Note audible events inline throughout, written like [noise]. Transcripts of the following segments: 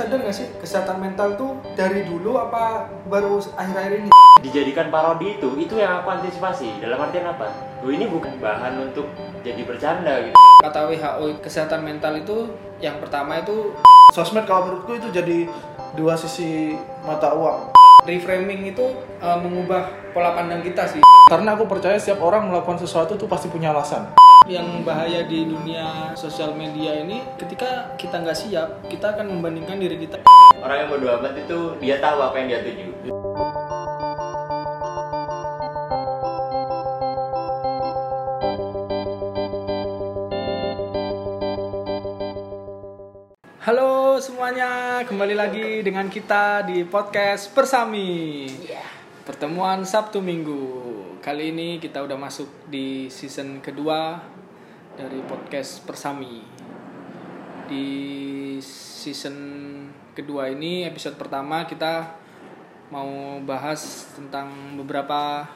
sadar gak sih kesehatan mental tuh dari dulu apa baru akhir-akhir ini? dijadikan parodi itu itu yang aku antisipasi dalam artian apa oh ini bukan bahan untuk jadi bercanda gitu Kata WHO kesehatan mental itu yang pertama itu Sosmed kalau menurutku itu jadi dua sisi mata uang. reframing itu eh, mengubah pola pandang kita sih. Karena aku percaya setiap orang melakukan sesuatu tuh pasti punya alasan. Yang bahaya di dunia sosial media ini ketika kita nggak siap, kita akan membandingkan diri kita. orang yang bodo amat itu dia tahu apa yang dia tuju Halo semuanya, kembali lagi dengan kita di podcast Persami. Pertemuan Sabtu Minggu. Kali ini kita udah masuk di season kedua dari podcast Persami. Di season kedua ini episode pertama kita mau bahas tentang beberapa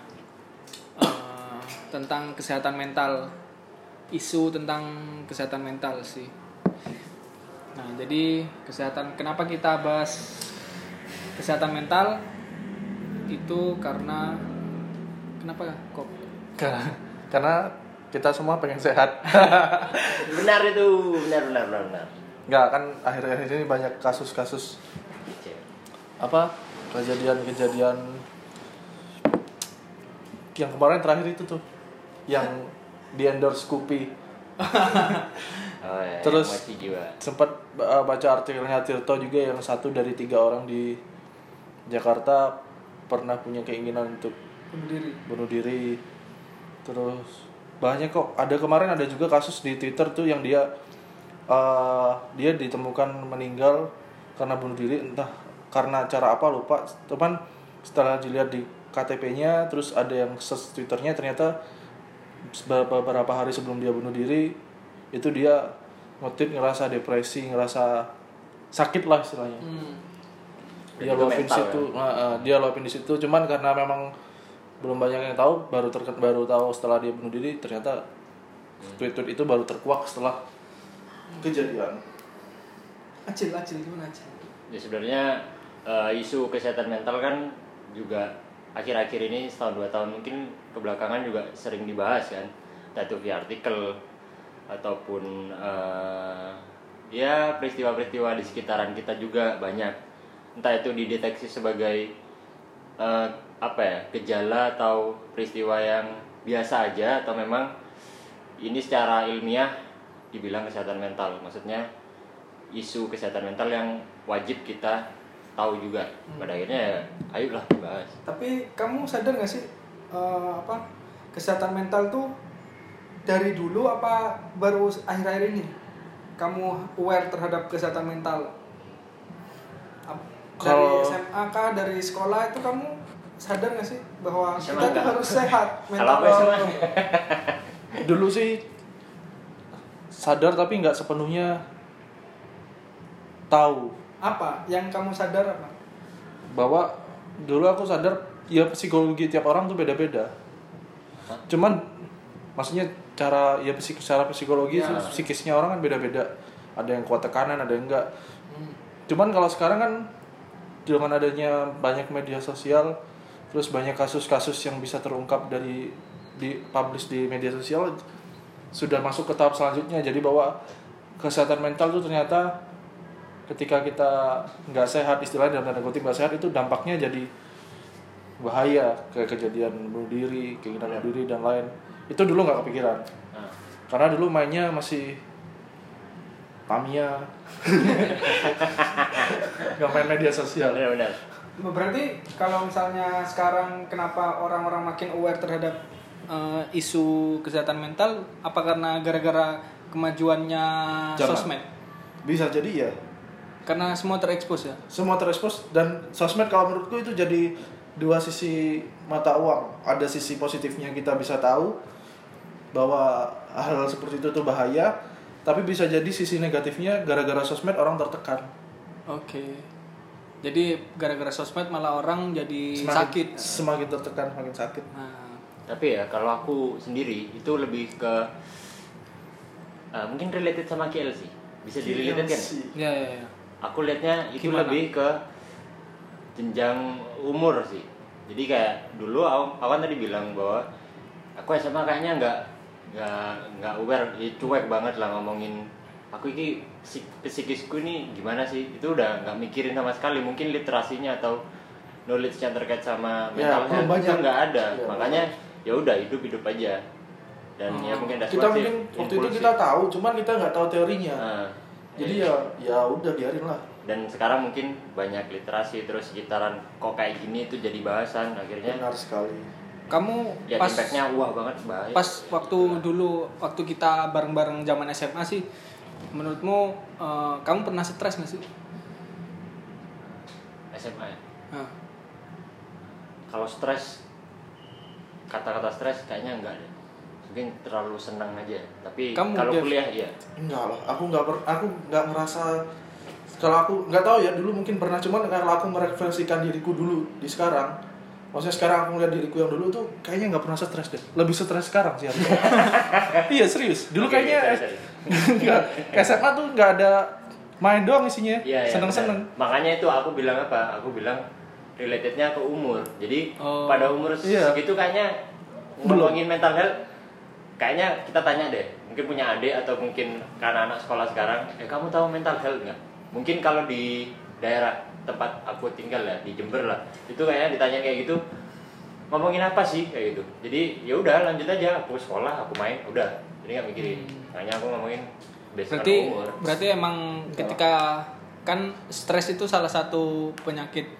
eh, tentang kesehatan mental. Isu tentang kesehatan mental sih. Nah, jadi kesehatan kenapa kita bahas kesehatan mental itu karena kenapa kok Karena, karena kita semua pengen sehat. [laughs] benar itu. Benar benar benar benar. Enggak kan akhir-akhir ini banyak kasus-kasus apa kejadian-kejadian yang kemarin terakhir itu tuh yang di endorse Scoopy. [laughs] Oh, ya, Terus- sempat uh, baca artikelnya Tirto juga yang satu dari tiga orang di Jakarta pernah punya keinginan untuk bunuh diri? bunuh diri. Terus banyak kok. Ada kemarin ada juga kasus di Twitter tuh yang dia uh, dia ditemukan meninggal karena bunuh diri entah karena cara apa lupa. Teman setelah dilihat di KTP-nya terus ada yang search Twitternya ternyata beberapa, beberapa hari sebelum dia bunuh diri itu dia ngetit ngerasa depresi ngerasa sakit lah istilahnya. Hmm. dia mental, situ Nah, uh, dia lovin di situ. Cuman karena memang belum banyak yang tahu baru terket baru tahu setelah dia bunuh diri ternyata tweet-tweet itu baru terkuak setelah kejadian. Acil, acil gimana acil? ya sebenarnya eh, isu kesehatan mental kan juga akhir-akhir ini setahun dua tahun mungkin kebelakangan juga sering dibahas kan. Entah itu via artikel ataupun eh, ya peristiwa-peristiwa di sekitaran kita juga banyak. Entah itu dideteksi sebagai eh, apa ya gejala atau peristiwa yang biasa aja atau memang ini secara ilmiah dibilang kesehatan mental. Maksudnya isu kesehatan mental yang wajib kita tahu juga. Pada akhirnya ya ayolah dibahas. Tapi kamu sadar gak sih eh, apa kesehatan mental tuh dari dulu apa baru akhir-akhir ini? Kamu aware terhadap kesehatan mental? Dari SMA kah dari sekolah itu kamu sadar gak sih bahwa SMA kita tuh harus sehat SMA. [laughs] dulu sih sadar tapi nggak sepenuhnya tahu Apa yang kamu sadar apa? bahwa dulu aku sadar ya psikologi tiap orang tuh beda-beda cuman maksudnya cara ya psik secara psikologi Ya. psikisnya orang kan beda-beda ada yang kuat tekanan ada yang enggak Hmm. cuman kalau sekarang kan dengan adanya banyak media sosial terus banyak kasus-kasus yang bisa terungkap dari di publish di media sosial sudah masuk ke tahap selanjutnya. Jadi bahwa kesehatan mental itu ternyata ketika kita nggak sehat istilahnya dalam tanda kutip nggak sehat itu dampaknya jadi bahaya kayak kejadian bunuh diri keinginan bunuh diri dan lain. Itu dulu nggak kepikiran. Nah, karena dulu mainnya masih Tamiya. [laughs] Nggak main media sosial. Benar-benar Berarti kalau misalnya sekarang kenapa orang-orang makin aware terhadap eh, isu kesehatan mental apa karena gara-gara kemajuannya Zaman. sosmed? bisa jadi ya Karena semua terekspos ya. semua terekspos dan sosmed kalau menurutku itu jadi dua sisi mata uang ada sisi positifnya kita bisa tahu bahwa hal seperti itu tuh bahaya tapi bisa jadi sisi negatifnya gara-gara sosmed orang tertekan Oke. Jadi gara-gara sosmed malah orang jadi sakit. semakin tertekan semakin sakit. Nah, tapi ya kalau aku sendiri itu lebih ke eh, mungkin related sama KL sih. Bisa direlated kan? Si- ya ya ya. aku lihatnya itu Gimana? lebih ke jenjang umur sih. Jadi kayak dulu kan tadi bilang bahwa aku SMA kayaknya nggak nggak nggak aware. Ya, cuek banget lah ngomongin aku ini psik- psikisku ini gimana sih? Itu udah nggak mikirin sama sekali. Mungkin literasinya atau knowledge yang terkait sama Ya, mental belum health itu nggak ada. Ya, makanya ya udah hidup hidup aja. Dan ya mungkin that's kita what sih, mungkin waktu itu kita tahu cuman kita nggak tahu teorinya. Nah, jadi ya ya udah biarin lah. Dan sekarang mungkin banyak literasi terus sekitaran kok kayak gini itu jadi bahasan akhirnya benar sekali. Kamu ya pas impactnya wah banget bahaya pas waktu dulu waktu kita bareng-bareng zaman SMA sih menurutmu eh, kamu pernah stres nggak sih? SMA ya? Kalau stres kata-kata stres kayaknya enggak deh. Mungkin terlalu senang aja. Tapi Kamu, kalau kuliah iya. Enggak lah aku nggak per- aku nggak merasa kalau aku nggak tahu ya dulu mungkin pernah cuman kalau aku merefleksikan diriku dulu di sekarang maksudnya sekarang aku ngeliat diriku yang dulu tuh kayaknya nggak pernah stres deh. Lebih stres sekarang sih [laughs] iya serius. Dulu Oke, kayaknya sorry, sorry. [laughs] nggak SMA tuh nggak ada main doang isinya. Iya, iya, seneng-seneng. benar. makanya itu aku bilang apa? Aku bilang relatednya ke umur. Jadi Oh, pada umur iya. segitu kayaknya ngomongin mental health kayaknya kita tanya deh. Mungkin punya adik atau mungkin karena anak sekolah sekarang eh kamu tahu mental health nggak? Mungkin kalau di daerah tempat aku tinggal ya di Jember lah. Itu kayaknya ditanya kayak gitu ngomongin apa sih? kayak gitu. Jadi ya udah lanjut aja. Aku sekolah aku main udah. Jadi nggak mikirin. Hanya aku ngomongin berarti umur. berarti emang ketika kan stres itu salah satu penyakit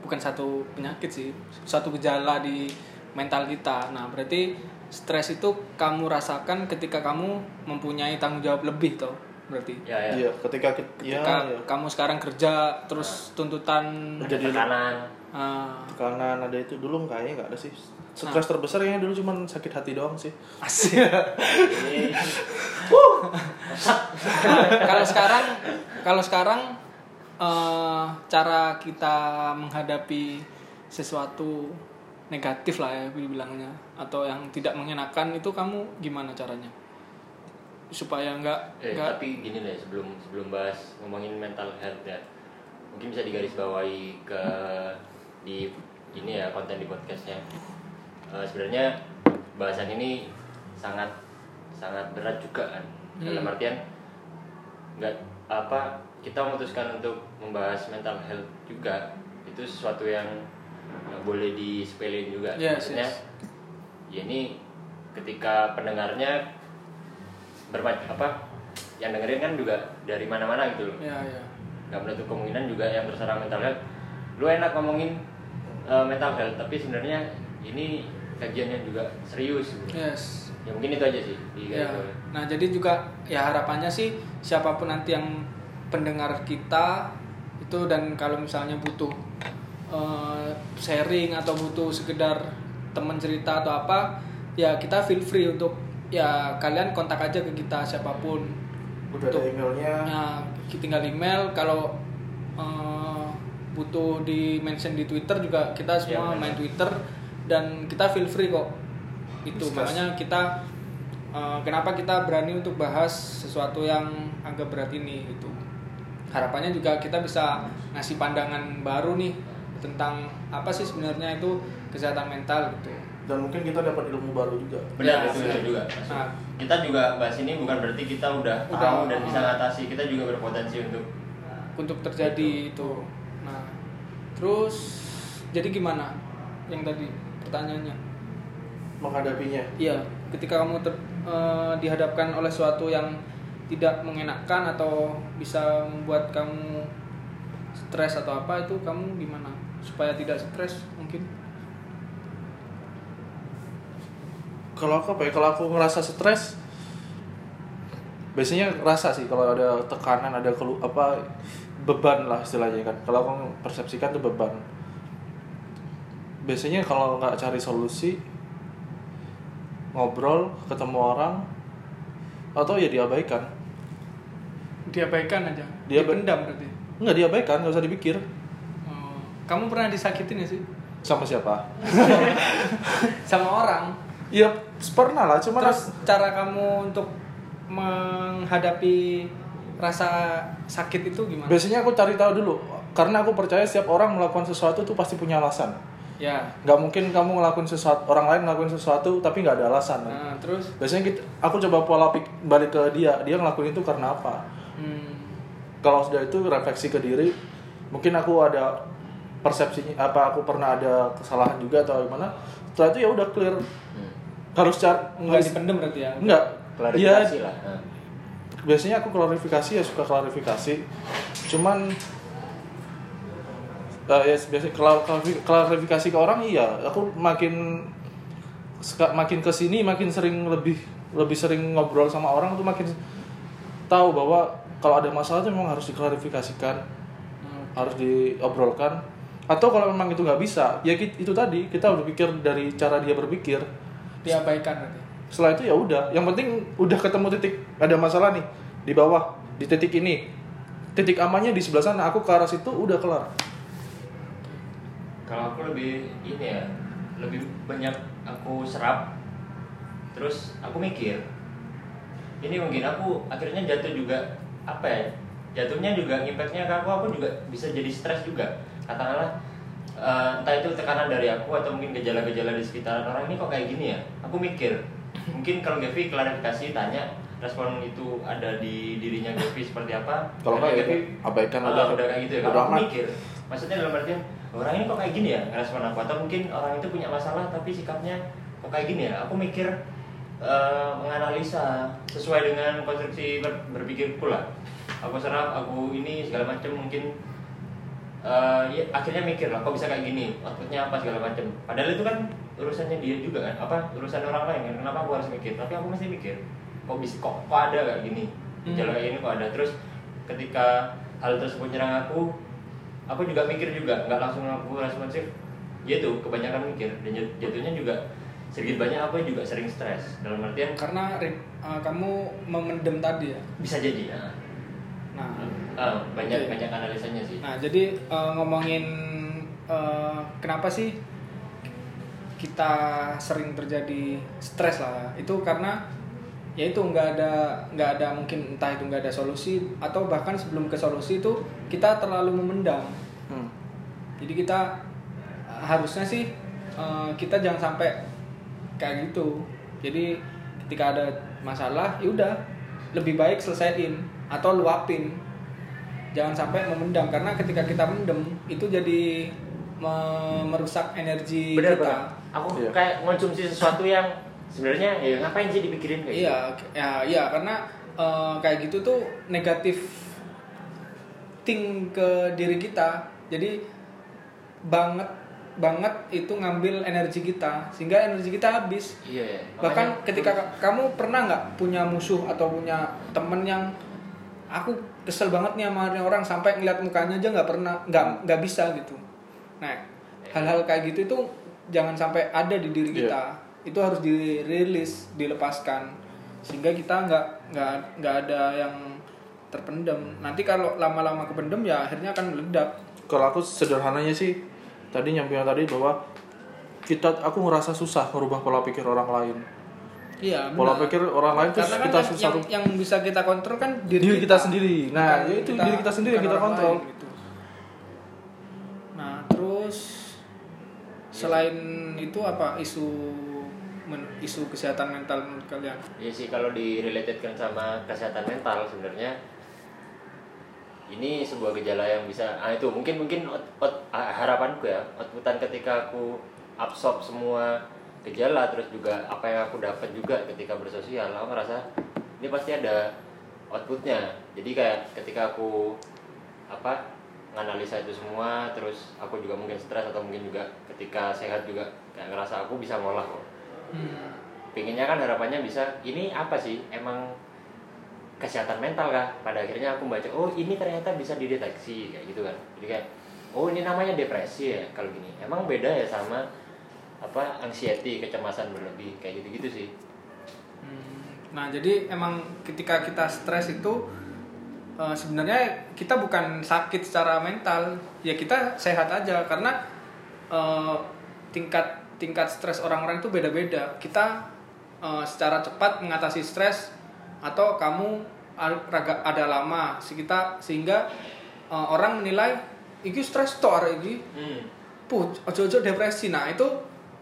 bukan satu penyakit sih satu gejala di mental kita. Nah berarti stres itu kamu rasakan ketika kamu mempunyai tanggung jawab lebih toh berarti? Ya ya. Iya ketika kita ya, ketika ya. kamu sekarang kerja terus tuntutan ada Jadi- tekanan. Ah, tekanan ada itu dulu kayaknya nggak ada sih. Stres terbesar kayaknya dulu cuman sakit hati doang sih. Asik. [laughs] Nah, kalau sekarang kalau sekarang eh, cara kita menghadapi sesuatu negatif lah ya bilangnya atau yang tidak mengenakan itu kamu gimana caranya supaya nggak eh, nggak tapi gini deh sebelum sebelum bahas ngomongin mental health ya. Mungkin bisa digarisbawahi ke di ini ya konten di podcastnya. Eh, sebenarnya bahasan ini sangat sangat berat juga kan. Dalam Hmm. artian nggak apa kita memutuskan untuk membahas mental health juga. Itu sesuatu yang nggak boleh disepelein juga. Yes, maksudnya yes. ya ini ketika pendengarnya bermacam apa yang dengerin kan juga dari mana-mana gitu loh. Ya ya. Nggak menutup kemungkinan juga yang terserang mental health. Lu enak ngomongin uh, mental health tapi sebenarnya ini kajian yang juga serius gitu. yes. Ya mungkin itu aja sih ya. nah jadi juga ya harapannya sih siapa pun nanti yang pendengar kita itu dan kalau misalnya butuh eh, sharing atau butuh sekedar teman cerita atau apa ya kita feel free untuk ya kalian kontak aja ke kita siapa pun udah ada emailnya Nah, tinggal email kalau eh, butuh di mention di Twitter juga kita semua benar. main Twitter dan kita feel free kok. Itu Discuss. makanya kita eh, kenapa kita berani untuk bahas sesuatu yang agak berat ini itu. Harapannya juga kita bisa ngasih pandangan baru nih tentang apa sih sebenarnya itu kesehatan mental gitu. Dan mungkin kita dapat ilmu baru juga benar Ya, itu benar. juga Nah. kita juga bahas ini bukan berarti kita udah, Udah. tahu dan bisa ngatasi kita juga berpotensi untuk untuk terjadi itu. Nah, terus jadi gimana yang tadi pertanyaannya? menghadapinya Iya, ketika kamu ter- eh, dihadapkan oleh sesuatu yang tidak mengenakan atau bisa membuat kamu stres atau apa itu kamu gimana supaya tidak stres mungkin? Kalau aku apa ya kalau aku ngerasa stres biasanya rasa sih kalau ada tekanan ada kelu apa beban lah istilahnya kan kalau aku persepsikan tuh beban biasanya kalau nggak cari solusi ngobrol ketemu orang atau ya diabaikan Diabaikan aja. Diaba- Dipendam berarti. nggak diabaikan nggak usah dipikir Oh, kamu pernah disakitin ya sih sama siapa [laughs] sama orang? Ya pernah lah cuman Terus cara kamu untuk menghadapi rasa sakit itu gimana? Biasanya aku cari tahu dulu karena aku percaya setiap orang melakukan sesuatu tuh pasti punya alasan. Ya. Nggak mungkin kamu ngelakuin sesuatu orang lain ngelakuin sesuatu tapi nggak ada alasan. Nah terus? Biasanya kita, aku coba pola pik balik ke dia dia ngelakuin itu karena apa? Hmm, kalau sudah itu refleksi ke diri mungkin aku ada persepsinya apa aku pernah ada kesalahan juga atau gimana? Setelah itu ya udah clear. Harus cari nggak dipendem berarti ya? enggak klarifikasi Dia- lah. Nah. biasanya aku klarifikasi ya suka klarifikasi. Cuman eh, ya biasanya klar- klarifi- klarifikasi ke orang iya. Aku makin makin ke sini makin sering lebih lebih sering ngobrol sama orang tuh makin tahu bahwa kalau ada masalah tuh memang harus diklarifikasikan Hmm, harus diobrolkan. Atau kalau memang itu nggak bisa ya itu tadi kita berpikir dari cara dia berpikir diabaikan berarti? Setelah itu ya udah. Yang penting udah ketemu titik ada masalah nih di bawah di titik ini. Titik amannya di sebelah sana aku ke arah situ udah kelar. Kalau aku lebih ini ya lebih banyak aku serap terus aku mikir ini mungkin aku akhirnya jatuh juga apa ya jatuhnya juga impactnya ke aku aku juga bisa jadi stres juga. Katakanlah eh, entah itu tekanan dari aku atau mungkin gejala-gejala di sekitaran orang ini kok kayak gini ya? Aku mikir mungkin kalau Gavi klarifikasi tanya respon itu ada di dirinya Gavi seperti apa? Kalau nggak, Gavi, abaikan ah, aja. udah kayak gitu ya kalau aku mikir. Maksudnya dalam artian orang ini kok kayak gini ya respon aku? Atau mungkin orang itu punya masalah tapi sikapnya kok kayak gini ya? Aku mikir eh, menganalisa sesuai dengan konstruksi ber- berpikirku lah. Aku serap aku ini segala macam mungkin eh, ya, akhirnya mikir lah kok bisa kayak gini? Outputnya apa segala macam padahal itu kan urusannya dia juga kan apa urusan orang lain kan? Kenapa aku harus mikir? Tapi aku mesti mikir kok bisa kok, kok ada kayak gini? Hmm. gejala kayak gini kok ada? Terus ketika hal tersebut nyerang aku aku juga mikir juga nggak langsung aku responsif. Ya itu kebanyakan mikir dan jat- jatuhnya juga sedikit banyak aku juga sering stres. Dalam artian karena eh, kamu memendam tadi ya? Bisa jadi ya nah Ah, banyak Oke. banyak analisanya sih Nah, jadi eh, ngomongin eh, kenapa sih kita sering terjadi stres lah? Itu karena ya itu nggak ada nggak ada mungkin entah itu nggak ada solusi atau bahkan sebelum ke solusi itu kita terlalu memendam. Hmm. Jadi kita harusnya sih eh, kita jangan sampai kayak gitu. Jadi ketika ada masalah, ya udah lebih baik selesaiin atau luapin. Jangan sampai memendam karena ketika kita mendem itu jadi me- merusak energi bener kita. bener aku Iya. kayak konsumsi sesuatu yang sebenarnya ya ngapain sih dipikirin kayak Iya, ya, iya karena eh, kayak gitu tuh negatif thing ke diri kita. Jadi banget banget itu ngambil energi kita sehingga energi kita habis. gitu? iya ya Bahkan Makanya- ketika ka- kamu pernah nggak punya musuh atau punya temen yang aku kesel banget nih sama orang sampai ngeliat mukanya aja nggak pernah nggak nggak bisa gitu. Nah hal-hal kayak gitu itu jangan sampai ada di diri Iya. kita. Itu harus dirilis, dilepaskan sehingga kita nggak nggak nggak ada yang terpendam. Nanti kalau lama-lama kependem ya akhirnya akan meledak. kalau aku sederhananya sih tadi nyampein tadi bahwa kita aku ngerasa susah merubah pola pikir orang lain Iya. pola benar. pikir orang lain Karena kan kita yang, susah yang, yang bisa kita kontrol kan diri, diri kita sendiri nah Bukan ya itu diri kita sendiri yang kita kontrol lain, gitu. Nah, terus selain itu apa isu men- isu kesehatan mental menurut kalian? Iya sih kalau direlatedkan sama kesehatan mental sebenarnya ini sebuah gejala yang bisa ah itu mungkin mungkin out, out- harapanku ya outputan ketika aku absorb semua gejala terus juga apa yang aku dapat juga ketika bersosial aku ngerasa ini pasti ada outputnya. Jadi kayak ketika aku apa nganalisa itu semua terus aku juga mungkin stres atau mungkin juga ketika sehat juga kayak ngerasa aku bisa ngolah kok. Hmm. pinginnya kan harapannya bisa ini apa sih emang kesehatan mental kah? Pada akhirnya aku baca oh ini ternyata bisa dideteksi kayak gitu kan. Jadi kayak oh ini namanya depresi ya kalau gini. Emang beda ya sama apa anxiety kecemasan berlebih kayak gitu gitu sih Hmm. Nah, jadi emang ketika kita stres itu eh, sebenarnya kita bukan sakit secara mental, ya kita sehat aja karena eh, tingkat tingkat stres orang-orang itu beda-beda. Kita eh, secara cepat mengatasi stres atau kamu ada lama sekitar sehingga eh, orang menilai iki stres arek iki Hmm. puh ojo-ojo depresi nah itu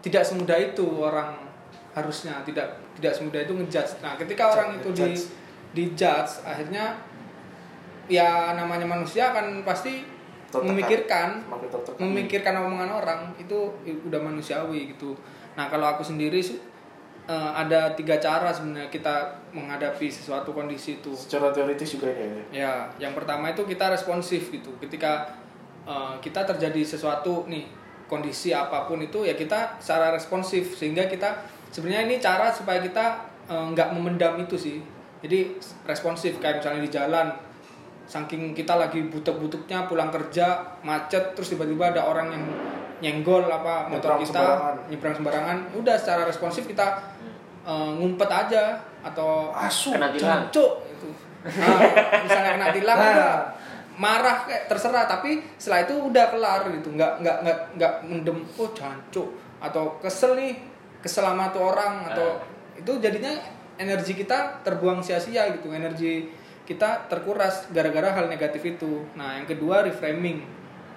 tidak semudah itu orang harusnya tidak tidak semudah itu ngejudge nah ketika orang itu di dijudge akhirnya ya namanya manusia kan pasti Tertekan. memikirkan tertekan. memikirkan omongan orang itu udah manusiawi gitu nah kalau aku sendiri sih eh, ada tiga cara sebenarnya kita menghadapi sesuatu kondisi itu secara teoritis juga ya Ya, yang pertama itu kita responsif gitu. Ketika uh, kita terjadi sesuatu nih kondisi apa pun itu ya kita secara responsif sehingga kita sebenarnya ini cara supaya kita uh, nggak memendam itu sih. Jadi responsif kayak misalnya di jalan saking kita lagi butek-buteknya pulang kerja macet terus tiba-tiba ada orang yang nyenggol apa motor Nyebrang kita sembarangan. nyebrang sembarangan udah secara responsif kita uh, ngumpet aja atau asu Kena tilang. Jancuk itu. Nah, misalnya kena tilang Nah. udah marah kayak terserah tapi setelah itu udah kelar gitu. Nggak nggak nggak nggak mendem oh jancuk atau kesel nih kesel sama tuh orang atau itu jadinya energi kita terbuang sia-sia gitu. Energi kita terkuras gara-gara hal negatif itu. Nah yang kedua reframing.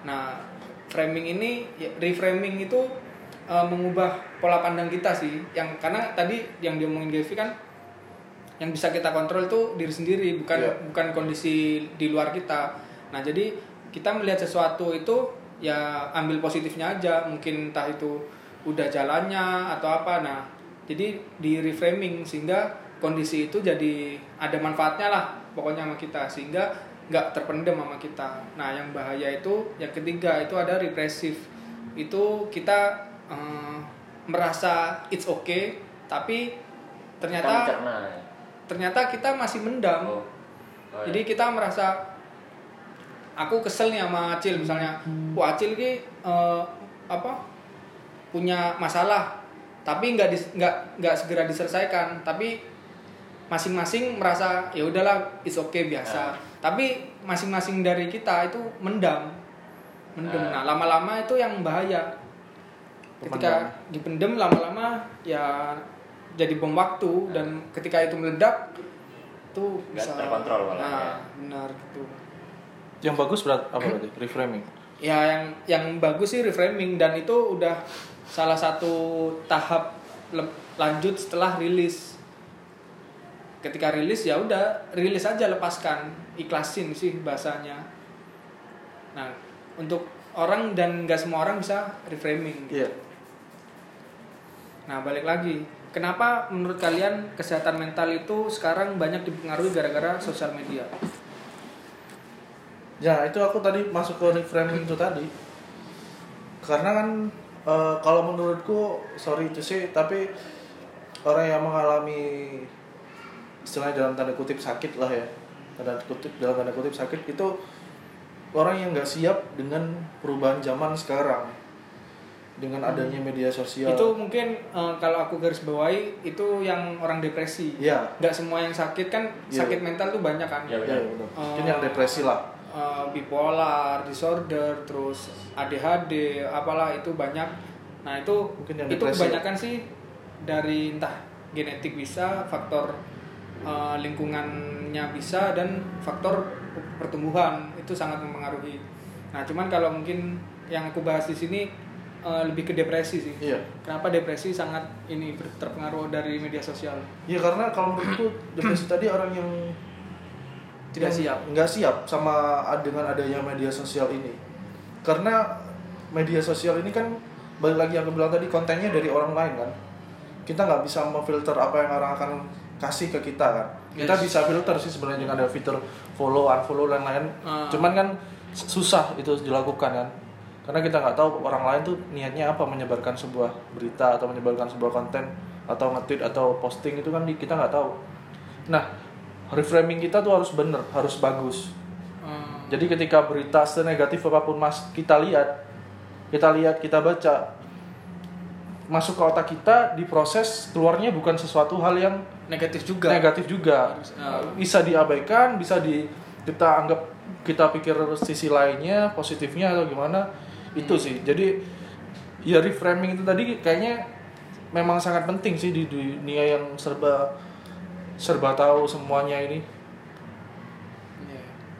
Nah framing ini ya, reframing itu eh, mengubah pola pandang kita sih. Yang karena tadi yang diomongin Devi kan yang bisa kita kontrol itu diri sendiri bukan Iya. bukan kondisi di luar kita nah jadi kita melihat sesuatu itu ya ambil positifnya aja mungkin entah itu udah jalannya atau apa nah jadi di reframing sehingga kondisi itu jadi ada manfaatnya lah pokoknya sama kita sehingga nggak terpendam sama kita nah yang bahaya itu yang ketiga itu ada represif itu kita eh, merasa it's okay tapi ternyata ya. ternyata kita masih mendam Oh. Oh, ya. jadi kita merasa aku kesel nih sama Acil misalnya. Wah Acil ini eh, apa punya masalah. Tapi nggak nggak nggak segera diselesaikan. Tapi masing-masing merasa ya udahlah it's okay biasa. Tapi masing-masing dari kita itu mendam. Mendem. Ah. nah lama-lama itu yang bahaya. Ketika dipendem lama-lama ya jadi bom waktu. Dan ketika itu meledak itu Nggak bisa terkontrol nah ya. benar gitu yang bagus berat apa berarti? Reframing. Ya yang yang bagus sih reframing dan itu udah salah satu tahap lanjut setelah rilis. Ketika rilis ya udah rilis aja lepaskan ikhlasin sih bahasanya. Nah untuk orang dan nggak semua orang bisa reframing iya. Nah, balik lagi. Kenapa menurut kalian kesehatan mental itu sekarang banyak dipengaruhi gara-gara sosial media? Ya itu aku tadi masuk ke reframing itu tadi Karena kan eh, kalau menurutku sorry itu sih tapi orang yang mengalami istilahnya dalam tanda kutip sakit lah ya tanda kutip dalam tanda kutip sakit itu orang yang nggak siap dengan perubahan zaman sekarang dengan adanya media sosial Itu mungkin eh, kalau aku garis bawahi itu yang orang depresi. Iya. Nggak semua yang sakit kan Iya. sakit mental tuh banyak kan. Iya, ya, benar. benar. Oh. mungkin yang depresi lah Eh, bipolar, disorder, terus ADHD, apalah itu banyak. Nah, itu Mungkin yang itu depresi. kebanyakan sih dari entah genetik bisa, faktor eh, lingkungannya bisa dan faktor pertumbuhan itu sangat mempengaruhi. Nah, cuman kalau mungkin yang aku bahas di sini eh, lebih ke depresi sih. iya Kenapa depresi sangat ini terpengaruh dari media sosial? Iya karena kalau menurutku depresi tadi orang yang Tidak yang siap. nggak siap sama dengan adanya media sosial ini. Karena media sosial ini kan balik lagi yang aku bilang tadi kontennya dari orang lain kan? Kita nggak bisa memfilter apa yang orang akan kasih ke kita kan? Kita Yes. bisa filter sih sebenarnya dengan ada fitur follow unfollow dan lain Ah. cuman kan susah itu dilakukan kan? Karena kita nggak tahu orang lain tuh niatnya apa menyebarkan sebuah berita atau menyebarkan sebuah konten atau nge-tweet atau posting itu kan kita nggak tahu. Nah reframing kita tuh harus bener harus bagus Eh, jadi ketika berita senegatif apa pun mas kita lihat, kita lihat, kita baca, masuk ke otak kita diproses keluarnya bukan sesuatu hal yang negatif juga. negatif juga. Ah. Bisa diabaikan, bisa di kita anggap kita pikir sisi lainnya, positifnya atau gimana itu sih. Jadi ya reframing itu tadi kayaknya memang sangat penting sih di dunia yang serba serba tahu semuanya ini.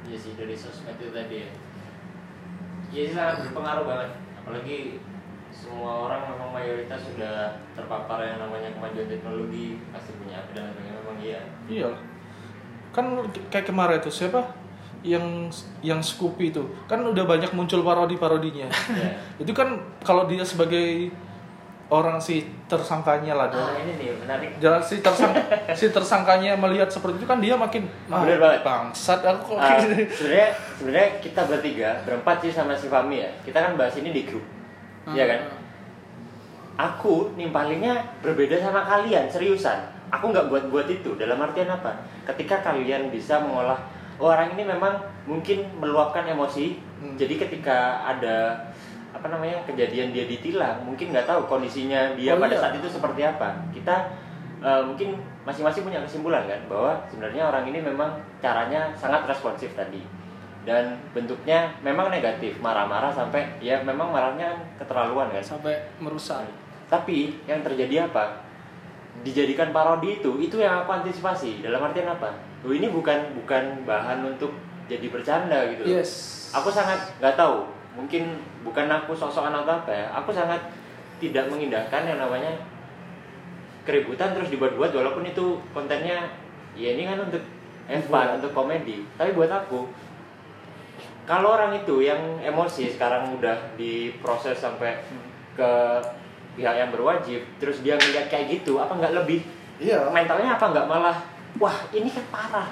Iya sih dari sosmed itu tadi ya. Iya sih sangat berpengaruh banget. Apalagi semua orang memang mayoritas sudah terpapar yang namanya kemajuan teknologi pasti punya HP dan sebagainya memang iya. Iya. Kan kayak kemarin itu siapa? Yang yang Scoopy itu kan udah banyak muncul parodi-parodinya. Ya. [laughs] itu kan kalau dia sebagai orang si tersangkanya lah dia. ini nih menarik. Jalan si tersang [laughs] si tersangkanya melihat seperti itu kan dia makin Bener banget. bangsat aku kok Ah, gini. sebenarnya sebenarnya kita bertiga berempat sih sama si Fami ya. Kita kan bahas ini di grup. Iya kan? Aku nimpalinnya berbeda sama kalian, seriusan. Aku nggak buat-buat itu. Dalam artian apa? Ketika kalian bisa mengolah oh, orang ini memang mungkin meluapkan emosi. Hmm. Jadi ketika ada apa namanya kejadian dia ditilang, mungkin nggak tahu kondisinya dia Oh, pada iya. saat itu seperti apa. Kita eh, mungkin masing-masing punya kesimpulan kan bahwa sebenarnya orang ini memang caranya sangat responsif tadi. Dan bentuknya memang negatif marah-marah sampai ya memang marahnya kan keterlaluan kan. Sampai merusak. Tapi yang terjadi apa? Dijadikan parodi itu itu yang aku antisipasi. Dalam artian apa? Oh ini bukan bukan bahan untuk jadi bercanda gitu yes. Aku sangat nggak tahu mungkin bukan aku sok-sokan atau apa ya aku sangat tidak mengindahkan yang namanya keributan terus dibuat-buat walaupun itu kontennya ya ini kan untuk have fun, untuk komedi. Tapi buat aku kalau orang itu yang emosi sekarang udah diproses sampai ke pihak yang berwajib terus dia ngeliat kayak gitu apa nggak lebih? Iya. mentalnya apa nggak malah wah ini kan parah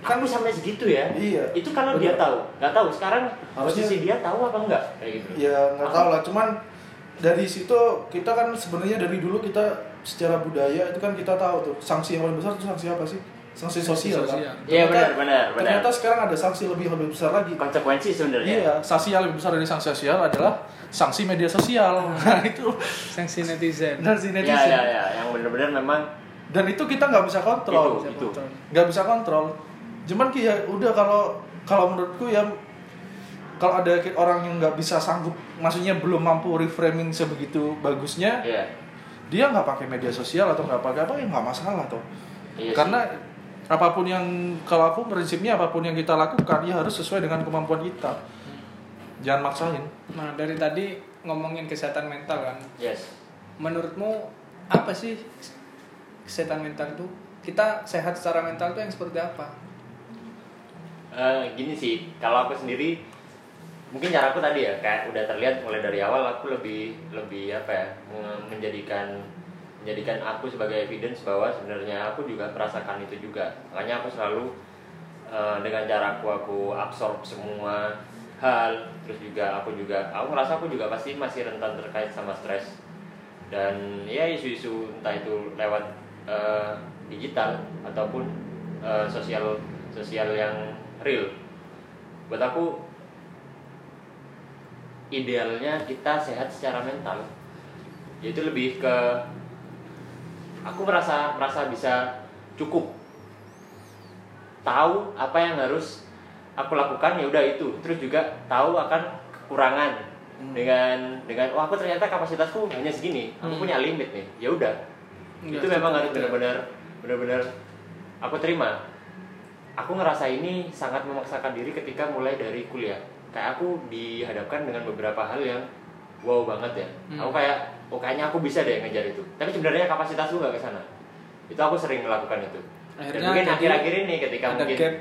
Kan- kan sampai segitu ya Iya. itu kalau dia tahu nggak tahu sekarang Harusnya- posisi dia tahu apa enggak kayak gitu Ya nggak tahu lah, cuman dari situ kita kan sebenarnya dari dulu kita secara budaya itu kan kita tahu tuh sanksi yang paling besar itu sanksi apa sih? Sanksi sosial, sosial. kan? Iya, benar, benar, benar. Ternyata sekarang ada sanksi lebih lebih besar lagi. konsekuensi sebenarnya Iya, sanksi yang lebih besar dari sanksi sosial adalah sanksi media sosial. [laughs] Nah itu sanksi netizen dan si ya netizen. ya ya yang benar-benar memang Dan itu kita nggak bisa kontrol. Itu, Bisa itu. kontrol. nggak bisa kontrol cuman ya udah kalau kalau menurutku ya kalau ada orang yang nggak bisa sanggup maksudnya belum mampu reframing sebegitu bagusnya ya dia nggak pakai media sosial atau nggak pakai apa ya nggak masalah tuh iya karena apa pun yang kalau aku prinsipnya apa pun yang kita lakukan ya harus sesuai dengan kemampuan kita. Jangan maksain. Nah dari tadi ngomongin kesehatan mental kan. Sih. yes. Menurutmu apa sih kesehatan mental tuh? Kita sehat secara mental tuh yang seperti apa Eh, gini sih kalau aku sendiri mungkin cara aku tadi ya kayak udah terlihat mulai dari awal aku lebih lebih apa ya me- menjadikan menjadikan aku sebagai evidence bahwa sebenarnya aku juga merasakan itu juga. Makanya aku selalu eh, dengan cara aku aku absorb semua hal terus juga aku juga aku ngerasa aku juga pasti masih rentan terkait sama stres. Dan ya isu-isu entah itu lewat eh, digital ataupun eh, sosial sosial yang real. Buat aku idealnya kita sehat secara mental. Yaitu lebih ke aku merasa merasa bisa cukup. Tahu apa yang harus aku lakukan ya udah itu. Terus juga tahu akan kekurangan. Dengan dengan oh aku ternyata kapasitasku hanya segini. Aku Hmm. punya limit nih. Ya udah. Nggak itu memang harus benar-benar benar-benar aku terima aku ngerasa ini sangat memaksakan diri ketika mulai dari kuliah. Kayak aku dihadapkan dengan beberapa hal yang wow banget ya. Hmm. aku kayak oh kayaknya aku bisa deh ngejar itu. Tapi sebenarnya kapasitasku nggak ke sana. Itu aku sering melakukan itu. Dan Akhirnya mungkin jadi akhir-akhir ini ketika ada mungkin gap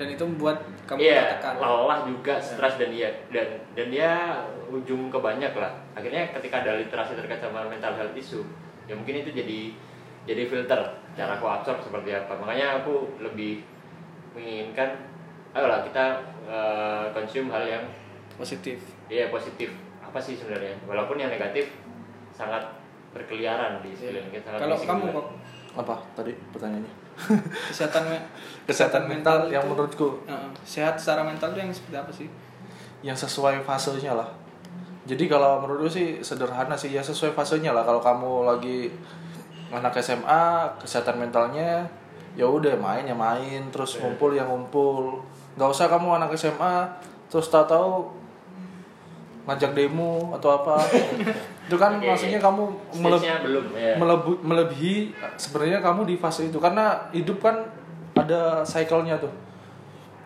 dan itu membuat kamu iya tertekan. lelah juga stres dan dia dan dan dia ujung ke banyak lah. Akhirnya ketika ada literasi terkait sama mental health issue ya mungkin itu jadi jadi filter cara aku absorb seperti apa. Makanya aku lebih menginginkan ayolah kita consume hal yang positif. Ya positif. Apa sih sebenarnya? Walaupun yang negatif sangat berkeliaran di sekeliling kita Iya. kalau kamu juga. kok apa tadi pertanyaannya? [laughs] Kesehatan me- [laughs] kesehatan mental yang itu- menurutku. Heeh. sehat secara mental tuh yang seperti apa sih? Yang sesuai fasenya lah. Jadi kalau menurutku sih sederhana sih ya sesuai fasenya lah. Kalau kamu lagi anak SMA kesehatan mentalnya ya udah main ya main terus Iya. ngumpul ya ngumpul. Nggak usah kamu anak SMA terus tak tahu ngajak demo atau apa. [laughs] Itu kan Oke, maksudnya oke. kamu meleb- belum ya melebu- melebihi sebenarnya kamu di fase itu. Karena hidup kan ada cycle-nya tuh.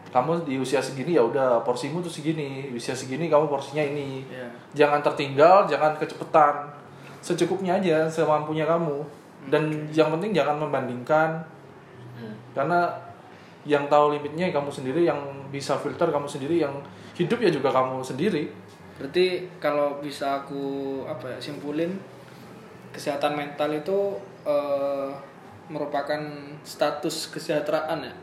Kamu di usia segini ya udah porsimu tuh segini. Usia segini kamu porsinya ini. Iya. jangan tertinggal jangan kecepatan secukupnya aja semampunya kamu. Dan yang penting jangan membandingkan Karena yang tahu limitnya kamu sendiri yang bisa filter kamu sendiri yang hidup ya juga kamu sendiri Berarti kalau bisa aku apa ya simpulin kesehatan mental itu eh, merupakan status kesejahteraan ya,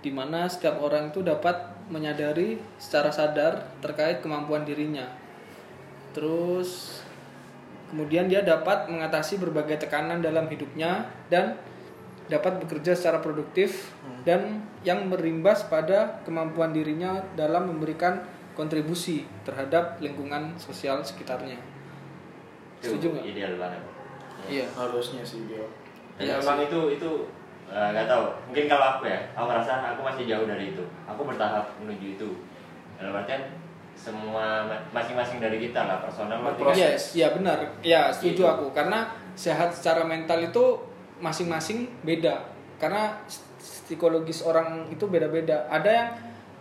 di mana setiap orang itu dapat menyadari secara sadar terkait kemampuan dirinya. Terus kemudian dia dapat mengatasi berbagai tekanan dalam hidupnya dan dapat bekerja secara produktif dan yang berimbas pada kemampuan dirinya dalam memberikan kontribusi terhadap lingkungan sosial sekitarnya. Itu Setuju nggak? ideal banget Iya. harusnya sih dia dan Iya memang itu itu eh, nggak tahu mungkin kalau aku ya aku merasa aku masih jauh dari itu aku bertahap menuju itu dalam artian semua ma- masing-masing dari kita lah personal kan- Yes, ya benar. Ya, setuju Gitu. aku karena sehat secara mental itu masing-masing beda. Karena psikologis orang itu beda-beda. Ada yang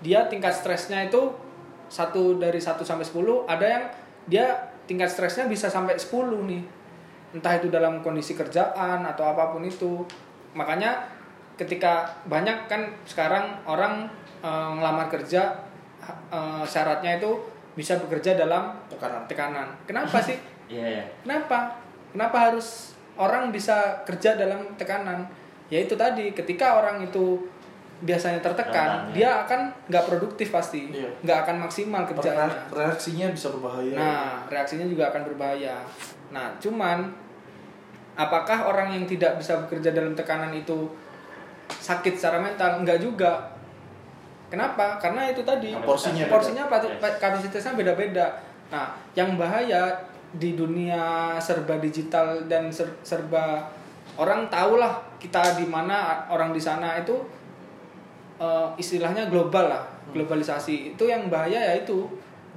dia tingkat stresnya itu satu dari 1 sampai 10, ada yang dia tingkat stresnya bisa sampai 10 nih. Entah itu dalam kondisi kerjaan atau apa pun itu. Makanya ketika banyak kan sekarang orang eh, ngelamar kerja eh, syaratnya itu bisa bekerja dalam tekanan tekanan. Kenapa sih? [laughs] iya ya Kenapa? Kenapa harus orang bisa kerja dalam tekanan? Ya itu tadi, ketika orang itu biasanya tertekan, ya. dia akan nggak produktif pasti, Iya. nggak akan maksimal kerjanya. reaksinya bisa berbahaya Nah, reaksinya juga akan berbahaya. Nah, cuman apakah orang yang tidak bisa bekerja dalam tekanan itu sakit secara mental? Enggak juga. Kenapa? Karena itu tadi Porsinya beda. porsinya? Yes. kapasitasnya beda-beda. Nah, yang bahaya di dunia serba digital dan ser- serba orang tahulah kita di mana orang di sana itu eh, istilahnya global lah, globalisasi. Itu yang bahaya ya itu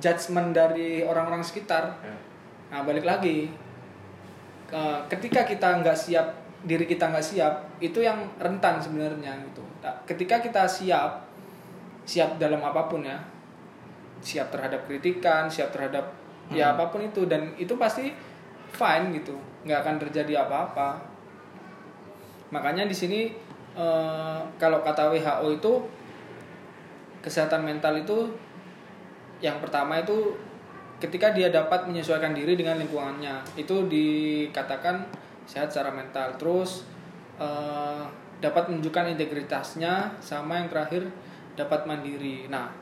judgement dari orang-orang sekitar. Ya. Nah, balik lagi Ke- ketika kita nggak siap diri kita nggak siap itu yang rentan sebenarnya gitu. Nah, ketika kita siap siap dalam apa pun ya siap terhadap kritikan siap terhadap ya apa pun itu. Dan itu pasti fine gitu. Nggak akan terjadi apa-apa. Makanya di sini eh, kalau kata WHO itu kesehatan mental itu yang pertama itu ketika dia dapat menyesuaikan diri dengan lingkungannya itu dikatakan sehat secara mental. Terus eh, dapat menunjukkan integritasnya sama yang terakhir dapat mandiri. Nah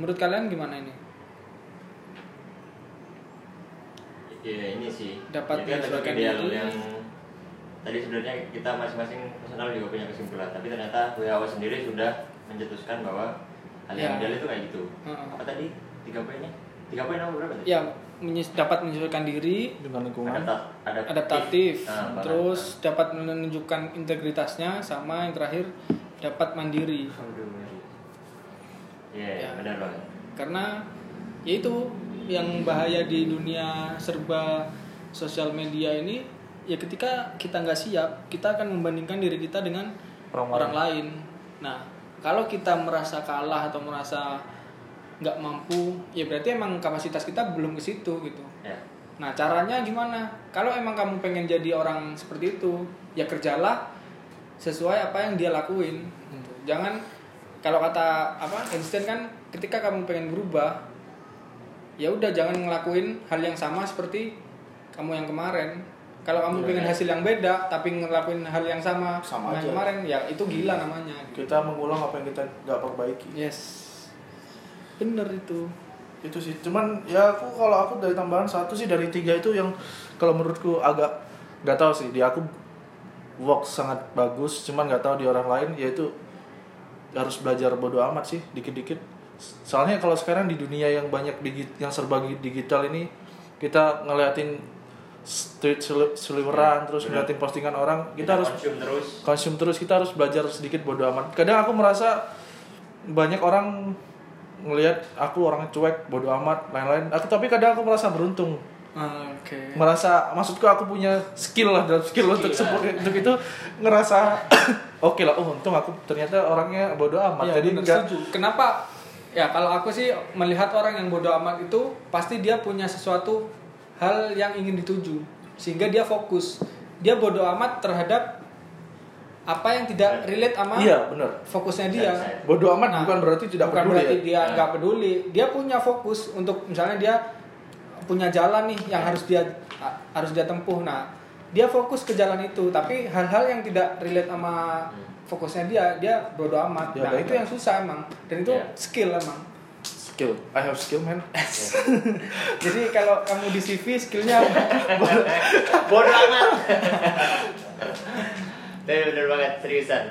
menurut kalian gimana ini Iya ini sih. Dapat Jadi kan ideal diri. yang tadi sebenarnya kita masing-masing personal juga punya kesimpulan, tapi ternyata WHO sendiri sudah mencetuskan bahwa hal yang Ya. ideal itu kayak gitu. Heeh. Apa tadi? Tiga poinnya? Tiga poin apa berapa tadi? ya menyes- dapat menyesuaikan diri dengan lingkungan Adapta- adaptif. adaptatif Nah, terus dapat menunjukkan integritasnya sama yang terakhir dapat mandiri Aduh, ngeri. Iya, Ya. benar banget. karena ya itu yang bahaya di dunia serba sosial media ini ya ketika kita nggak siap kita akan membandingkan diri kita dengan Orang orang, lain nah kalau kita merasa kalah atau merasa nggak mampu ya berarti emang kapasitas kita belum ke situ gitu Ya. Nah, caranya gimana? Kalau emang kamu pengen jadi orang seperti itu, ya kerjalah sesuai apa yang dia lakuin. Gitu. Jangan kalau kata apa Einstein kan ketika kamu pengen berubah, ya udah jangan ngelakuin hal yang sama seperti kamu yang kemarin. Kalau kamu Iya, pengen iya. hasil yang beda tapi ngelakuin hal yang sama, Sama dengan aja. kemarin, ya itu gila namanya. kita mengulang apa yang kita nggak perbaiki Yes. Bener itu. itu sih cuman ya aku kalau aku dari tambahan satu sih dari tiga itu yang kalau menurutku agak nggak tahu sih di aku work sangat bagus cuman nggak tahu di orang lain yaitu harus belajar bodo amat sih dikit-dikit soalnya kalau sekarang di dunia yang banyak digi- yang serba digital ini kita ngeliatin street seli- seliweran terus Benar. ngeliatin postingan orang kita harus konsum terus. konsum terus kita harus belajar sedikit bodo amat kadang aku merasa banyak orang ngelihat aku orang cuek bodo amat lain-lain aku tapi kadang aku merasa beruntung Oke. merasa maksudku aku punya skill lah dalam skill, untuk Skill lah. sepu- untuk itu ngerasa [coughs] oke lah oh untung aku ternyata orangnya bodoh amat Iya, jadi bener, enggak setuju. Kenapa? Ya kalau aku sih melihat orang yang bodoh amat itu pasti dia punya sesuatu hal yang ingin dituju sehingga dia fokus. Dia bodoh amat terhadap apa yang tidak relate sama iya benar fokusnya dia. bodoh amat Nah, bukan berarti tidak bukan peduli berarti ya. dia nggak peduli. Dia punya fokus untuk misalnya dia punya jalan nih yang harus dia harus dia tempuh. Nah, dia fokus ke jalan itu, tapi hal-hal yang tidak relate sama fokusnya dia, dia bodo amat. Ya, nah, baik, itu ya. yang susah emang. Dan itu Ya. skill emang. skill I have skill man [laughs] Jadi kalau kamu di CV skillnya apa? [laughs] Bodoh amat. Tapi bener banget seriusan.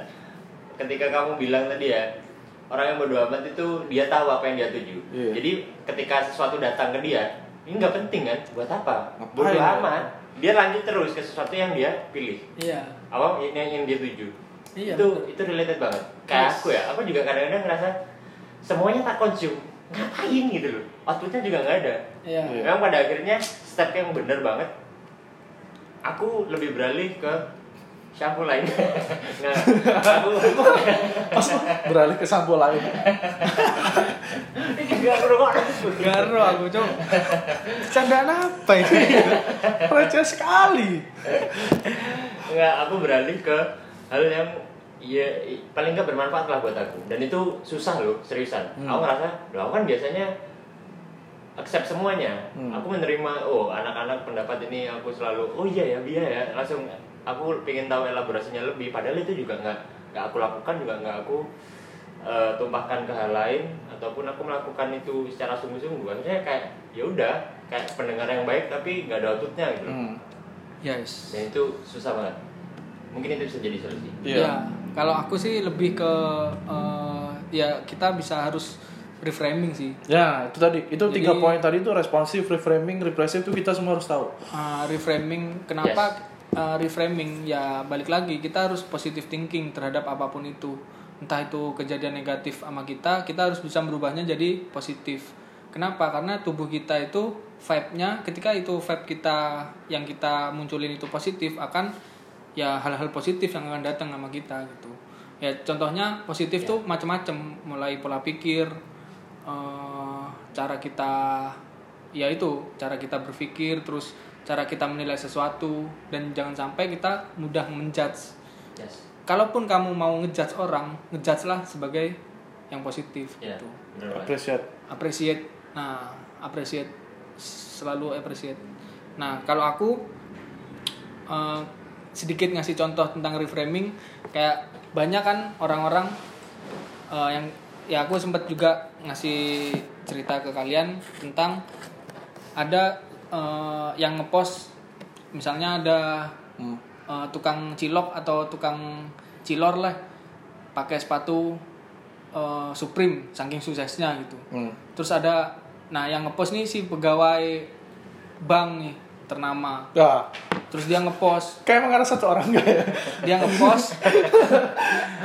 Ketika kamu bilang tadi ya, orang yang bodoh amat itu dia tahu apa yang dia tuju. Iya. Jadi ketika sesuatu datang ke dia, ini nggak penting kan? Buat apa? Ngapain Bodoh ya? amat. Dia lanjut terus ke sesuatu yang dia pilih. Iya. Apa yang, yang dia tuju. Iya, itu betul. itu related banget. Kayak Yes. aku ya, aku juga kadang-kadang ngerasa semuanya tak konsum. Ngapain gitu loh. Outputnya juga nggak ada. Iya. Memang pada akhirnya step yang bener banget Aku lebih beralih ke shampoo lain [laughs] Nggak, aku [laughs] beralih ke sampo lain Ini juga merokok Garo aku, Cok. Candaan apa ini? receh sekali Nggak, aku beralih ke hal yang ya paling nggak bermanfaat lah buat aku dan itu susah loh seriusan Hmm. aku ngerasa loh aku kan biasanya accept semuanya Hmm. aku menerima oh anak-anak pendapat ini aku selalu oh iya ya iya ya langsung aku pengen tahu elaborasinya lebih padahal itu juga nggak nggak aku lakukan juga nggak aku eh, tumpahkan ke hal lain ataupun aku melakukan itu secara sungguh-sungguh akhirnya kayak ya udah kayak pendengar yang baik tapi nggak ada outputnya gitu. Hmm. Yes. dan itu susah banget mungkin itu bisa jadi solusi Iya. Ya, kalau aku sih lebih ke eh, ya kita bisa harus reframing sih. Ya, itu tadi. Itu Jadi- tiga poin tadi itu responsif, reframing, repressive itu kita semua harus tahu. Uh, reframing kenapa uh, reframing ya balik lagi kita harus positive thinking terhadap apa pun itu entah itu kejadian negatif sama kita kita harus bisa merubahnya jadi positif kenapa karena tubuh kita itu vibe-nya ketika itu vibe kita yang kita munculin itu positif akan ya hal-hal positif yang akan datang sama kita gitu. Ya contohnya positif tuh macam-macam mulai pola pikir eh, cara kita ya itu cara kita berpikir terus cara kita menilai sesuatu dan jangan sampai kita mudah menjudge. Yes. Kalaupun kamu mau ngejudge orang ngejudge lah sebagai yang positif ya gitu. banget. Appreciate. appreciate. Nah appreciate. Selalu appreciate. Nah kalau aku eh, sedikit ngasih contoh tentang reframing kayak banyak kan orang-orang eh, yang ya aku sempat juga ngasih cerita ke kalian tentang ada eh, yang ngepost misalnya ada Hmm. eh, tukang cilok atau tukang cilor lah pakai sepatu eh, Supreme saking suksesnya gitu Hmm. terus ada nah yang ngepost nih si pegawai bank nih ternama Ya, terus dia ngepost. Kayak mengarah satu orang enggak ya? dia ngepost.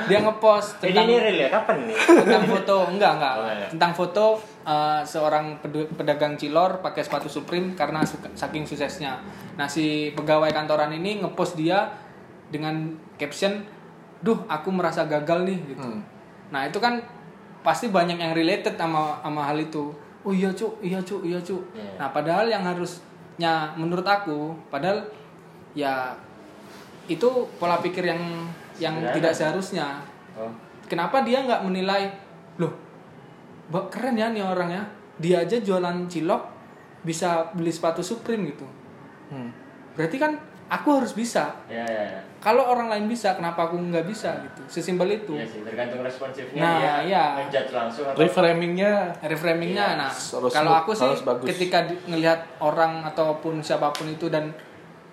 Dia ngepost tentang ini real ya? Kapan nih? Tentang foto. Enggak enggak. Oh, enggak. tentang foto uh, seorang pedagang cilor pakai sepatu Supreme karena saking suksesnya. Nah si pegawai kantoran ini ngepost dia dengan caption duh aku merasa gagal nih gitu. Hmm. nah itu kan pasti banyak yang related sama sama hal itu. Oh iya cuk. Iya cuk. Iya cuk. Iya. nah padahal yang harusnya menurut aku padahal ya itu pola pikir yang yang Sederhana. tidak seharusnya. Oh. Kenapa dia nggak menilai loh keren ya nih orang ya. Dia aja jualan cilok bisa beli sepatu Supreme gitu. Hmm. berarti kan aku harus bisa. Ya ya ya. Kalau orang lain bisa kenapa aku nggak bisa gitu? Sesimpel itu. Iya sih tergantung responsifnya Nah, dia iya. ngejudge langsung atau Reframingnya reframingnya Iya, nah kalau aku sih ketika di- ngelihat orang ataupun siapa pun itu dan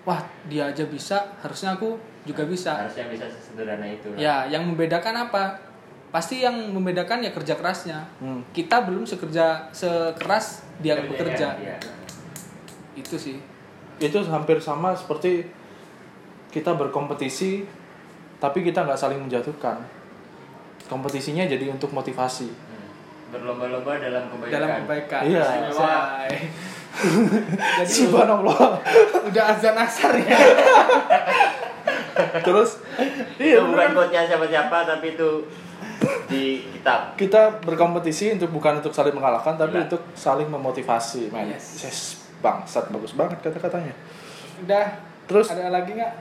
wah dia aja bisa harusnya aku juga bisa harusnya bisa sesederhana itu lah. ya yang membedakan apa pasti yang membedakan ya kerja kerasnya Hmm. kita belum sekerja sekeras dia Kerja, bekerja ya, ya. itu sih itu hampir sama seperti kita berkompetisi tapi kita nggak saling menjatuhkan. Kompetisinya jadi untuk motivasi. Hmm. berlomba-lomba dalam kebaikan dalam kebaikan Iya. [laughs] Jadi Subhanallah. udah azan asar ya. Terus itu iya bukan bener kan? quote-nya siapa-siapa tapi itu di kitab kita berkompetisi untuk bukan untuk saling mengalahkan tapi Iya. untuk saling memotivasi men Yes. yes. bangsat bagus banget kata-katanya Udah. Terus? ada lagi nggak?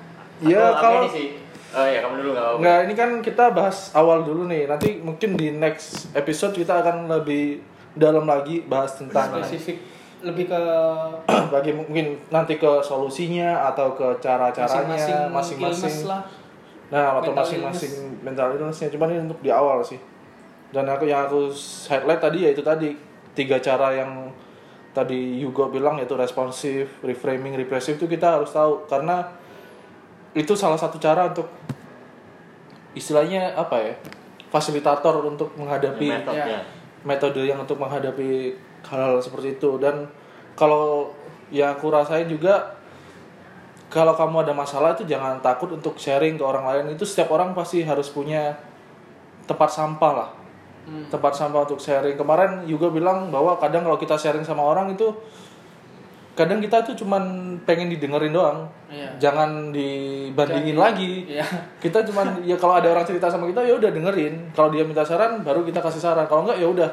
ya kalau ini sih oh ya kamu dulu nggak apa-apa nggak ini kan kita bahas awal dulu nih nanti mungkin di next episode kita akan lebih dalam lagi bahas tentang Spesifik lebih ke [clears throat] bagi mungkin nanti ke solusinya atau ke cara-caranya masing-masing. Nah, atau Mental masing-masing mental illnessnya cuman ini untuk di awal sih. Dan aku yang aku highlight tadi ya itu tadi tiga cara yang tadi Hugo bilang yaitu responsif, reframing, repressive itu kita harus tahu karena itu salah satu cara untuk istilahnya apa ya? fasilitator untuk menghadapi metodenya metode yang untuk menghadapi hal-hal seperti itu. Dan kalau yang aku rasain juga kalau kamu ada masalah itu jangan takut untuk sharing ke orang lain. Itu setiap orang pasti harus punya tempat sampah lah. Hmm. tempat sampah untuk sharing. Kemarin juga bilang bahwa kadang kalau kita sharing sama orang itu kadang kita tuh cuman pengen didengerin doang. Iya. jangan dibandingin Jadi- lagi. Iya. [laughs] kita cuman ya kalau ada orang cerita sama kita ya udah dengerin. Kalau dia minta saran baru kita kasih saran. Kalau enggak ya udah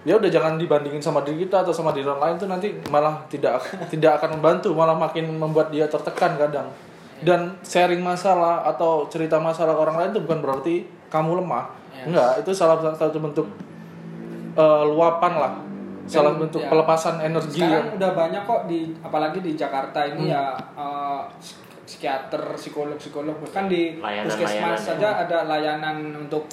ya udah jangan dibandingin sama diri kita atau sama diri orang lain tuh nanti malah tidak [laughs] tidak akan membantu malah makin membuat dia tertekan kadang dan sharing masalah atau cerita masalah ke orang lain itu bukan berarti kamu lemah Yes. enggak itu salah satu bentuk eh, luapan lah salah Dan, bentuk ya, pelepasan energi Sekarang yang udah banyak kok di apalagi di Jakarta ini Hmm. ya eh, psikiater, psikolog, psikolog bahkan di puskesmas ya. saja ada layanan untuk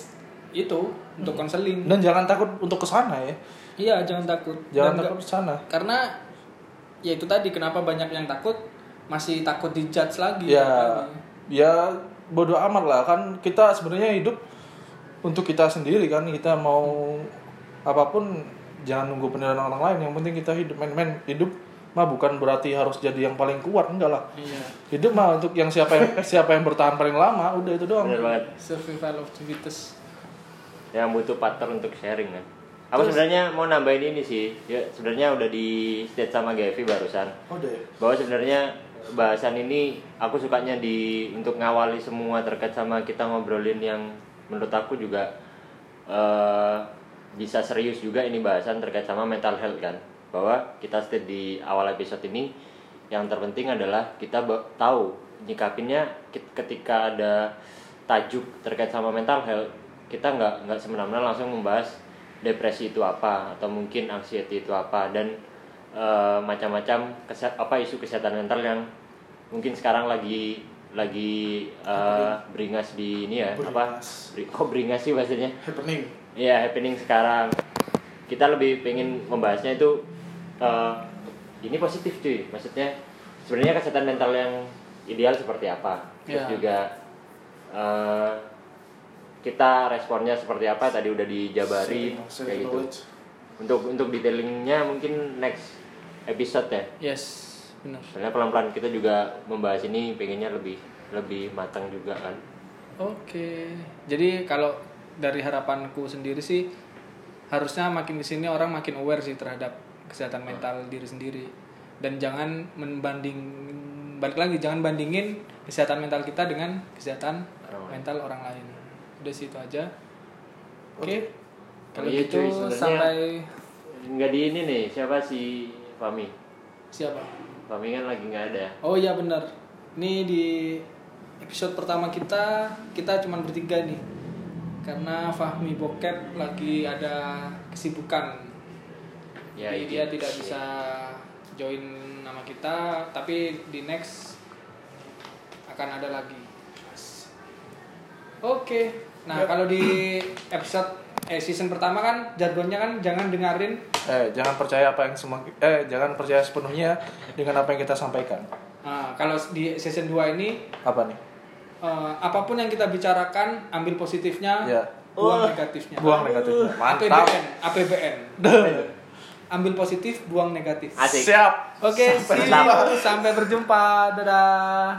itu, untuk konseling. dan jangan takut untuk ke sana ya Iya, jangan takut. jangan Dan takut ke sana nggak- karena ya itu tadi kenapa banyak yang takut masih takut dijudge lagi. ya lagi. ya bodoh amat lah kan kita sebenarnya hidup untuk kita sendiri kan kita mau apa pun jangan nunggu penilaian orang lain yang penting kita hidup men hidup mah bukan berarti harus jadi yang paling kuat enggak lah Iya. hidup mah untuk yang siapa yang siapa yang bertahan paling lama udah itu doang Survival of the fittest. Yang butuh partner untuk sharing kan. Aku Terus- sebenarnya mau nambahin ini sih. Ya sebenarnya udah di state sama Gavi barusan. Oh deh bahwa sebenarnya bahasan ini aku sukanya di untuk ngawali semua terkait sama kita ngobrolin yang menurut aku juga eh, bisa serius juga ini bahasan terkait sama mental health kan. Bahwa kita state di awal episode ini yang terpenting adalah kita tahu nyikapinnya ketika ada tajuk terkait sama mental health kita nggak nggak semena-mena langsung membahas depresi itu apa atau mungkin anxiety itu apa dan eh, macam-macam kese- apa isu kesehatan mental yang mungkin sekarang lagi lagi eh, beringas di ini ya apa? Beringas. Beri- kok beringas sih bahasanya happening. Iya happening sekarang. Kita lebih pengen membahasnya itu eh, ini positif cuy. Maksudnya sebenarnya kesehatan mental yang ideal seperti apa? Terus Ya. juga eh, kita responnya seperti apa tadi udah dijabari kayak gitu untuk untuk detailingnya mungkin next episode ya Yes, benar. soalnya pelan pelan kita juga membahas ini pengennya lebih lebih matang juga kan Oke. Jadi kalau dari harapanku sendiri sih harusnya makin ke sini orang makin aware sih terhadap kesehatan mental diri sendiri dan jangan membanding balik lagi jangan bandingin kesehatan mental kita dengan kesehatan Orang lain. mental orang lain. Udah sih itu aja. Oke. Oke. Kalau Iya, gitu cuy, sebenarnya- sampai nggak di ini nih siapa si Fami siapa? Fami kan lagi nggak ada Oh iya benar. Ini di episode pertama kita kita cuma bertiga nih. Karena Fahmi Bokep lagi ada kesibukan. Ya, Jadi dia tidak bisa join nama kita, tapi di next akan ada lagi. Oke. Nah, kalau di episode eh season pertama kan jargonnya kan jangan dengerin eh jangan percaya apa yang semua eh jangan percaya sepenuhnya dengan apa yang kita sampaikan Nah, kalau di season 2 ini apa nih eh, apa pun yang kita bicarakan ambil positifnya, Ya. buang Wah. negatifnya. buang negatifnya mantap APBN, APBN. ambil positif, buang negatif. Asik. siap Oke, Sampai see you. sampai berjumpa. Dadah.